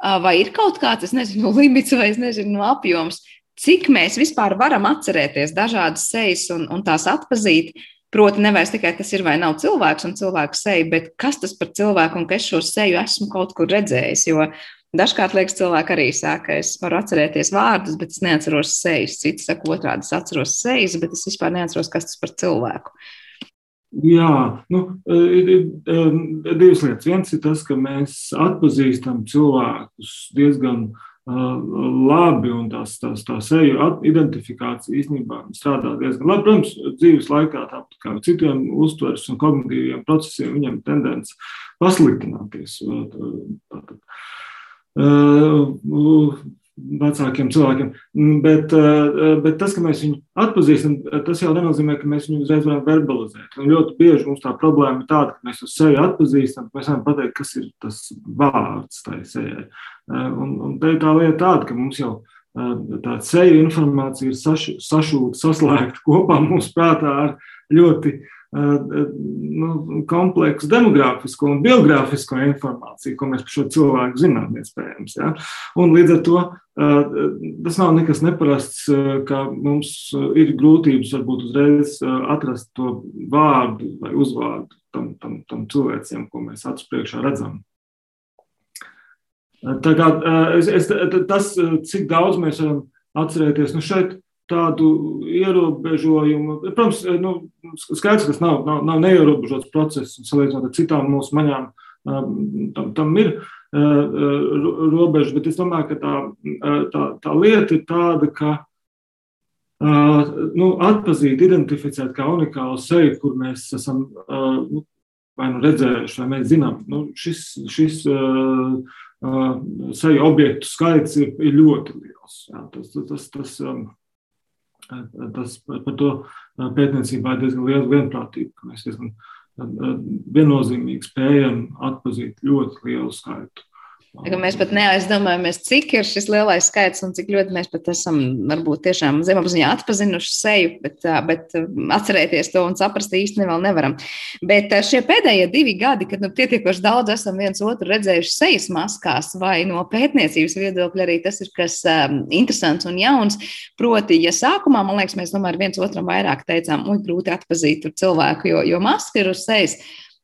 vai ir kaut kāds, es nezinu, *laughs* limits vai nezinu, apjoms, cik mēs vispār varam atcerēties dažādas sejas un, un tās atpazīt. Proti, nevis tikai tas ir vai nav cilvēks un cilvēku seja, bet kas tas par cilvēku un ka es šo seju esmu kaut kur redzējis. Jo dažkārt liekas, cilvēki arī saka, es varu atcerēties vārdus, bet es neatceros sejas. Citi saka, otrādi es atceros sejas, bet es vispār neatceros, kas tas par cilvēku. Uh, Jā, nu, ir, ir, ir divas lietas. Viens ir tas, ka mēs atpazīstam cilvēkus diezgan uh, labi, un tās, tās, tā seju identifikācija īstenībā strādā diezgan labi. Protams, dzīves laikā, tāpat kā citiem uztveres un kognitīviem procesiem, viņam ir tendence pasliktināties. Tātad, uh, vecākiem cilvēkiem. Mm, bet, eh, bet tas, ka mēs viņu atpazīstam, tas jau nenozīmē, ka mēs viņu uzreiz varam verbalizēt. Un ļoti bieži mums tā problēma ir tāda, ka mēs uz sevi atpazīstam, mēs varam pateikt, kas ir tas vārds tai sejai. Eh, un, un te ir tā lieta tāda, ka mums jau eh, tā seja informācija ir sašūta, saslēgta kopā mūsu prātā ar ļoti nu, kompleksu demogrāfisko un biogrāfisko informāciju, ko mēs par šo cilvēku zinām, iespējams. Ja? Un līdz ar to tas nav nekas neparasts, ka mums ir grūtības varbūt uzreiz atrast to vārdu vai uzvārdu tam, tam, tam cilvēcim, ko mēs acu priekšā redzam. Tā kā, es, es, tas, cik daudz mēs varam atcerēties, nu šeit tādu ierobežojumu. Protams, nu, skaidrs, ka tas nav, nav, nav neierobežots process, un salīdzinot ar citām mūsu maņām, tam, tam ir robeža, bet es domāju, ka tā, tā, tā lieta ir tāda, ka nu, atzīt, identificēt kā unikālu seju, kur mēs esam nu, vai nu redzējuši, vai mēs zinām, nu, šis, šis seju objektu skaits ir, ir ļoti liels. Jā, tas, tas, tas, um, tas par to pētniecībā ir diezgan liela vienprātība, ka mēs diezgan viennozīmīgi spējam atpazīt ļoti lielu skaitu Mēs pat neaizdomājamies, cik ir šis lielais skaits un cik ļoti mēs pat esam varbūt tiešām zemapziņā atpazinuši seju, bet, bet atcerēties to un saprast īsti vēl nevaram. Bet šie pēdējie divi gadi, kad nu, pietiekoši daudz esam viens otru redzējuši sejas maskās, vai no pētniecības viedokļa arī tas ir kas um, interesants un jauns. Proti, ja sākumā, man liekas, mēs tomēr viens otram vairāk teicām, ui, grūti atpazīt cilvēku, jo, jo maska ir uz sejas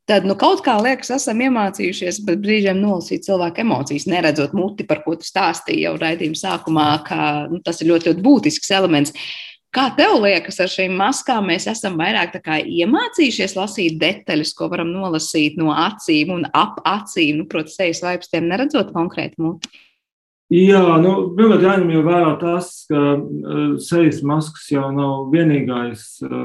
tad nu, kaut kā liekas, esam iemācījušies pat brīžiem nolasīt cilvēku emocijas, neredzot muti, par ko tu stāstīji jau raidījuma sākumā, ka nu, tas ir ļoti, ļoti būtisks elements. Kā tev liekas, ar šīm maskām mēs esam vairāk iemācījušies lasīt detaļas, ko varam nolasīt no acīm un ap acīm, nu, protams, sejas vaipstiem, neredzot konkrēti muti? Jā, nu, pirmkārt, jāņem vērā tas, ka uh, sejas maskas jau nav vienīgais, uh,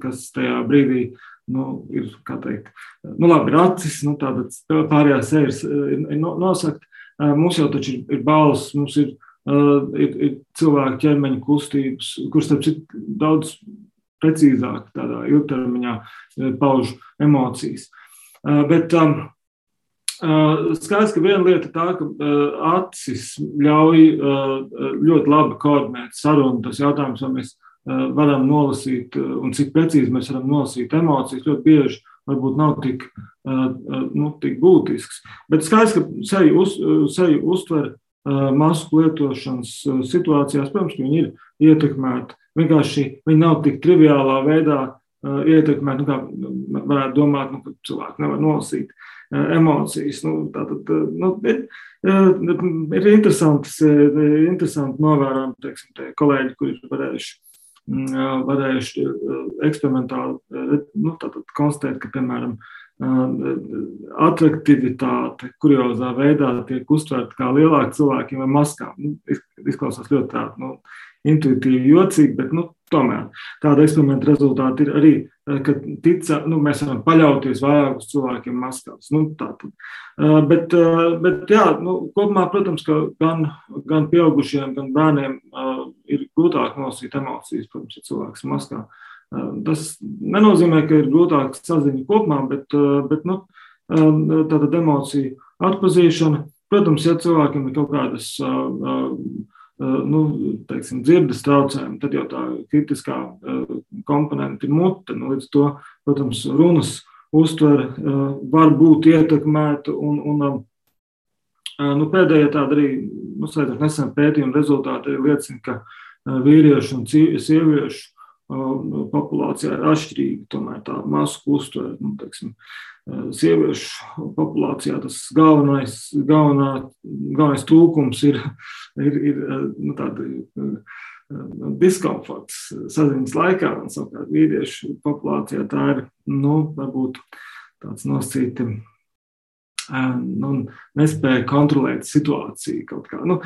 kas tajā brīdī uh, nu, ir, kā teikt, nu, labi, ir acis, nu, tātad pārējā sēras ir, ir nosakt. Mums jau taču ir, ir balss, mums ir, ir, ir cilvēku ķermeņa kustības, kuras, starp citu, daudz precīzāk tādā ilgtermiņā pauž emocijas. Bet um, skaidrs, ka viena lieta ir tā, ka acis ļauj ļoti labi koordinēt sarunu. Tas jautājums, vai mēs Eh, varam nolasīt, eh, un cik precīzi mēs varam nolasīt emocijas, ļoti bieži varbūt nav tik, eh, nu, tik būtisks. Bet skaidrs, ka seju, uz, seju uztver masku lietošanas situācijās, protams, ka viņi ir ietekmēti. Vienkārši viņi nav tik triviālā veidā ietekmēti, nu, kā varētu domāt, nu, ka cilvēki nevar nolasīt emocijas. Nu, tātad, nu, ir, ir interesanti, interesanti novērojumi, teiksim, tie kolēģi, kuri ir varējuši Mm, varējuši eksperimentāli nu, konstatēt, ka, piemēram, attraktivitāte kuriozā veidā tiek uztverta kā lielāka cilvēkiem ar maskām. Nu, izklausās ļoti tā, nu, intuitīvi jocīgi, bet nu, tomēr tāda eksperimenta rezultāti ir arī, ka tica, nu, mēs varam paļauties vairāk uz cilvēkiem maskās. Nu, tātad. Eh, bet, eh, bet jā, nu, kopumā, protams, ka gan, gan pieaugušiem, gan bērniem ir grūtāk nosīt emocijas, protams, ja cilvēks ir maskā. Tas nenozīmē, ka ir grūtāk saziņa kopumā, bet, bet nu, tāda emocija atpazīšana. Protams, ja cilvēkiem ir kaut kādas uh, Eh, nu, teiksim, dzirdes traucējumi, tad jau tā kritiskā komponente ir mute. Nu, līdz to, protams, runas uztvere var būt ietekmēta. Un, un, nu, pēdējie tādi arī nu, nesen pētījuma rezultāti liecina, ka vīriešu un sieviešu populācijā ir atšķirīga. Tomēr tā masku uztvere, nu, teiksim, sieviešu populācijā tas galvenais, galvenā, galvenais trūkums ir, ir, ir nu, tāda diskomforts saziņas laikā, un savukārt vīriešu populācijā tā ir, nu, varbūt tāds nosacīti, nu, nespēja kontrolēt situāciju kaut kā. Nu,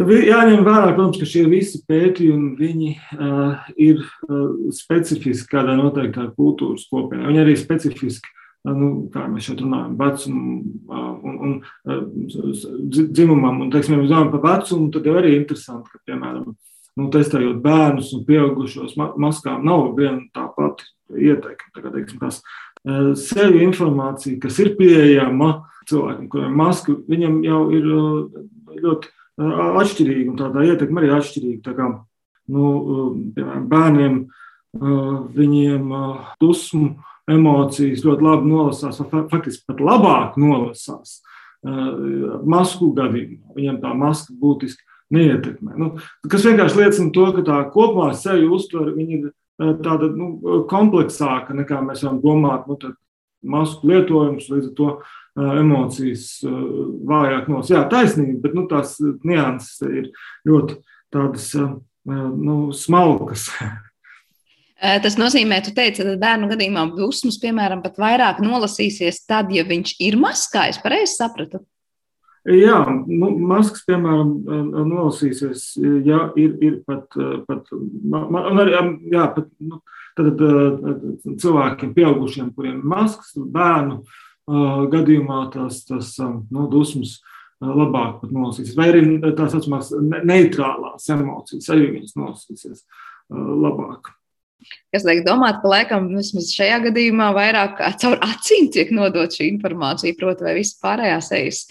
Jāņem vērā, protams, ka šie visi pētījumi viņi, uh, ir uh, specifiski kādā noteiktā kultūras kopienā. Viņi arī specifiski, uh, nu, kā mēs šeit runājam, vecumam uh, un, un uh, dzimumam. Un, teiksim, ja mēs runājam par vecumu, tad jau arī interesanti, ka, piemēram, nu, testējot bērnus un pieaugušos ma maskām, nav viena tā pati ieteikuma. Tā kā, teiksim, tās uh, sevi informācija, kas ir pieejama cilvēkiem, kuriem maska, viņam jau ir uh, ļoti atšķirīgi, un tādā ietekme arī atšķirīga. Tā kā, nu, piemēram, bērniem viņiem dusmu emocijas ļoti labi nolasās, faktiski pat labāk nolasās masku gadījumā. Viņam tā maska būtiski neietekmē. Nu, kas vienkārši liecina to, ka tā kopumā seju uztver ir tāda nu, kompleksāka nekā mēs varam domāt. Nu, masku lietojums, līdz ar to emocijas vājāk nos. Jā, taisnība, bet nu, tās nianses ir ļoti tādas nu, smalkas. Tas nozīmē, ka tu teici, ka bērnu gadījumā dusmas, piemēram, pat vairāk nolasīsies tad, ja viņš ir maskā. Es pareizi sapratu. Jā, nu, maskas, piemēram, nolasīsies, ja ir, ir pat, pat, man arī, jā, pat, nu, tad, cilvēkiem, pieaugušiem, kuriem ir maskas, bērnu gadījumā tas, tas nu, dusmas labāk nolasīsies. Vai arī tā saucamās neitrālās emocijas, viņas nolasīsies labāk. Kas liek domāt, ka laikam vismaz šajā gadījumā vairāk caur acīm tiek nodot šī informācija, proti, vai viss pārējās ejas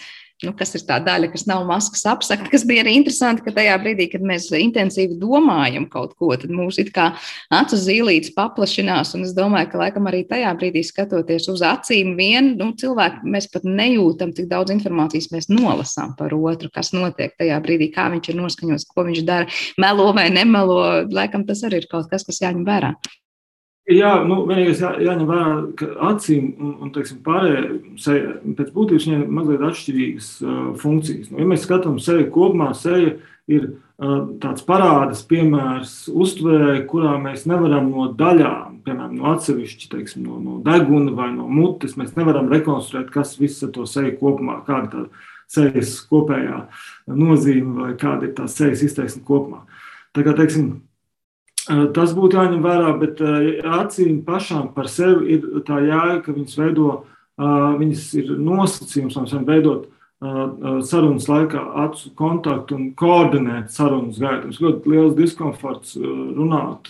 nu, kas ir tā daļa, kas nav maskas apsakta, kas bija arī interesanti, ka tajā brīdī, kad mēs intensīvi domājam kaut ko, tad mūsu it kā acu zīlītes paplašinās, un es domāju, ka laikam arī tajā brīdī skatoties uz acīm vien, nu, cilvēki, mēs pat nejūtam, cik daudz informācijas mēs nolasām par otru, kas notiek tajā brīdī, kā viņš ir noskaņots, ko viņš dara, melo vai nemelo, laikam tas arī ir kaut kas, kas jāņem vērā. Jā, nu, vienīgais jā, jāņem vērā, ka acīm un, un teiksim, pārējai pēc būtības viņiem ir mazliet atšķirīgas uh, funkcijas. Nu, ja mēs skatāmies seju kopumā, seja ir uh, tāds parādas piemērs uztvērē, kurā mēs nevaram no daļām, piemēram, no atsevišķi, teiksim, no, no deguna vai no mutes, mēs nevaram rekonstruēt, kas viss ar to seju kopumā, kāda tā sejas kopējā nozīme vai kāda ir tā sejas izteiksme kopumā. Tā kā, teiksim, Tas būtu jāņem vērā, bet acīm pašām par sevi ir tā jēga, ka viņas veido, viņas ir nosacījums, lai veidot sarunas laikā acu kontaktu un koordinēt sarunas gaitu. Mums ļoti liels diskomforts runāt,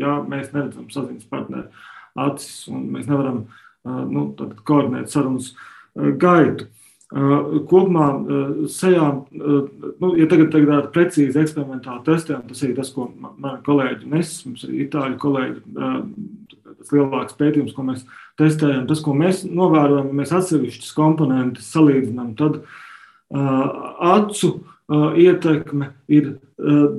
ja mēs neredzam saziņas partneri acis un mēs nevaram nu, koordinēt sarunas gaitu. Kopumā sejām, nu, ja tagad ir tāda precīza eksperimentāla testējuma, tas ir tas, ko mani kolēģi nes, mums ir itāļu kolēģi, tas lielāks pētījums, ko mēs testējam, tas, ko mēs novērojam, mēs atsevišķas komponentes salīdzinām, tad acu ietekme ir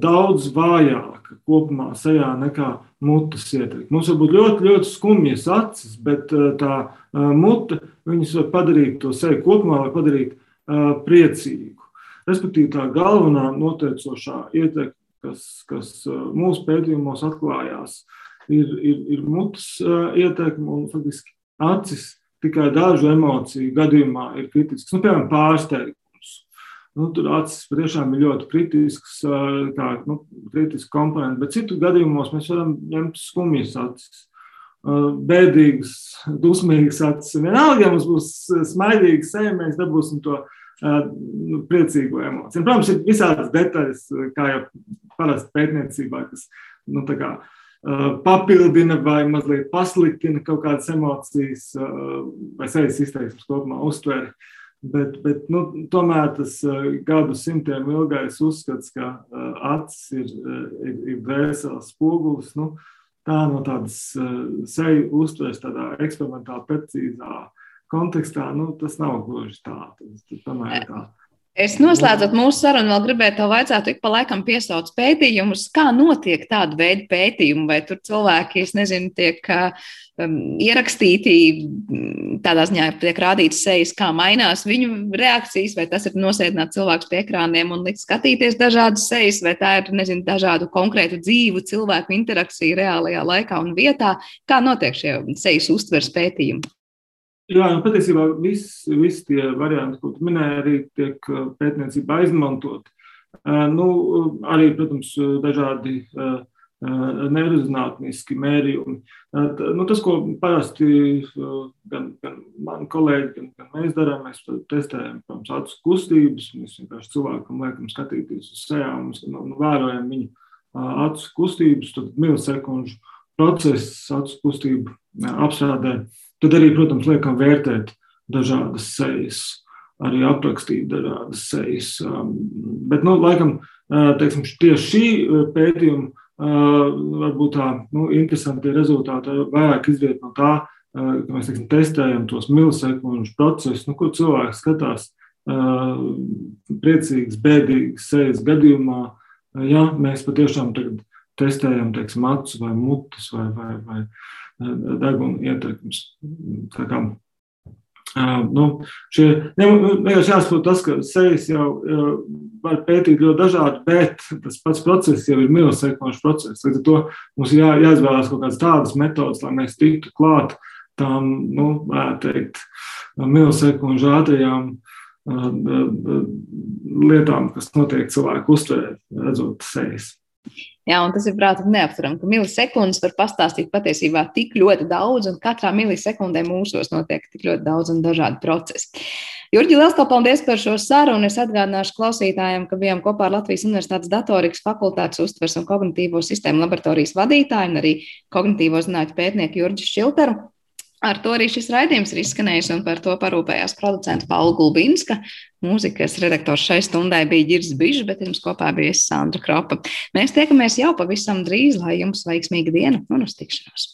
daudz vājāka kopumā sejā nekā mutes ietekme. Mums var būt ļoti, ļoti skumjas acis, bet tā uh, mute viņus padarīt to sevi kopumā, var padarīt uh, priecīgu. Respektīvi, tā galvenā noteicošā ietekme, kas, kas mūsu pētījumos atklājās, ir, ir, ir mutes ietekme un faktiski acis tikai dažu emociju gadījumā ir kritisks. Nu, piemēram, pārsteigums Nu, tur acis patiešām ir ļoti kritisks, kā, nu, kritisks komponents, bet citu gadījumos mēs varam ņemt skumjas acis. Bēdīgas, dusmīgas acis. Vienalga, ja mums būs smaidīga seja, mēs dabūsim to nu, priecīgo emociju. Protams, ir visādas detaļas, kā jau parasti pētniecībā, kas nu, kā, papildina vai mazliet pasliktina kaut kādas emocijas vai sejas izteiksmes kopumā uztveri. Bet, bet nu, tomēr tas uh, gadu simtiem ilgais uzskats, ka uh, acis ir, uh, ir, ir dvēseles spogulis, nu, tā no tādas seju uztveres, tādā eksperimentāli precīzā kontekstā, nu, tas nav gluži tā. Tas, tomēr tā. Es noslēdzot mūsu sarunu, vēl gribēju te vaicāt, ik pa laikam piesauc pētījumus, kā notiek tāda veida pētījumi, vai tur cilvēki, es nezinu, tiek um, ierakstīti, mm, tādā ziņā tiek rādīts sejas, kā mainās viņu reakcijas, vai tas ir nosēdināt cilvēkus pie ekrāniem un likt skatīties dažādas sejas, vai tā ir, nezinu, dažādu konkrētu dzīvu cilvēku interakcija reālajā laikā un vietā. Kā notiek šie sejas uztvers pētījumi? Jā, nu, patiesībā visi vis tie varianti, ko tu minēji, arī tiek uh, pētniecībā izmantot. Uh, nu, arī, protams, dažādi uh, neirozinātniski mērījumi. Nu, tas, ko parasti gan, gan mani kolēģi, gan, gan mēs darām, mēs testējam protams, acu kustības. Mēs vienkārši cilvēkam liekam skatīties uz sejām, mēs nu, nu, vērojam viņu acu kustības, tad milisekundžu procesu acu kustību apstrādē. Tad arī, protams, liekam vērtēt dažādas sejas, arī aprakstīt dažādas sejas. Um, bet, nu, laikam, uh, teiksim, tieši šī uh, pētījuma uh, varbūt tā nu, interesanti rezultāti vairāk izriet no tā, ka mēs teiksim, testējam tos milisekundžu procesus, nu, ko cilvēks skatās priecīgs, bēdīgs sejas gadījumā. Ja mēs patiešām testējam teiksim, acis vai mutes vai, vai, vai deguna ietekmes. Tā kā, nu, šie, vienkārši jāsaprot tas, ka sejas jau var pētīt ļoti dažādi, bet tas pats process jau ir milisekunšu process. Līdz ar to mums jā, jāizvēlās kaut kādas tādas metodas, lai mēs tiktu klāt tām, nu, teikt, milisekundžu ātrajām lietām, kas notiek cilvēku uztverē, redzot sejas. Jā, un tas ir prātīgi neaptverami, ka milisekundes var pastāstīt patiesībā tik ļoti daudz, un katrā milisekundē mūsos notiek tik ļoti daudz un dažādi procesi. Jurģi, liels paldies par šo sarunu. Es atgādināšu klausītājiem, ka bijām kopā ar Latvijas Universitātes datorikas fakultātes uztvers un kognitīvo sistēmu laboratorijas vadītāju un arī kognitīvo zinātņu pētnieku Jurģi Šilteru. Ar to arī šis raidījums ir izskanējis, un par to parūpējās producents Paula Gulbinska. Mūzikas redaktors šai stundai bija Girs Bižs, bet jums kopā bija Sandra Kropa. Mēs tiekamies jau pavisam drīz, lai jums veiksmīga diena un uz tikšanos!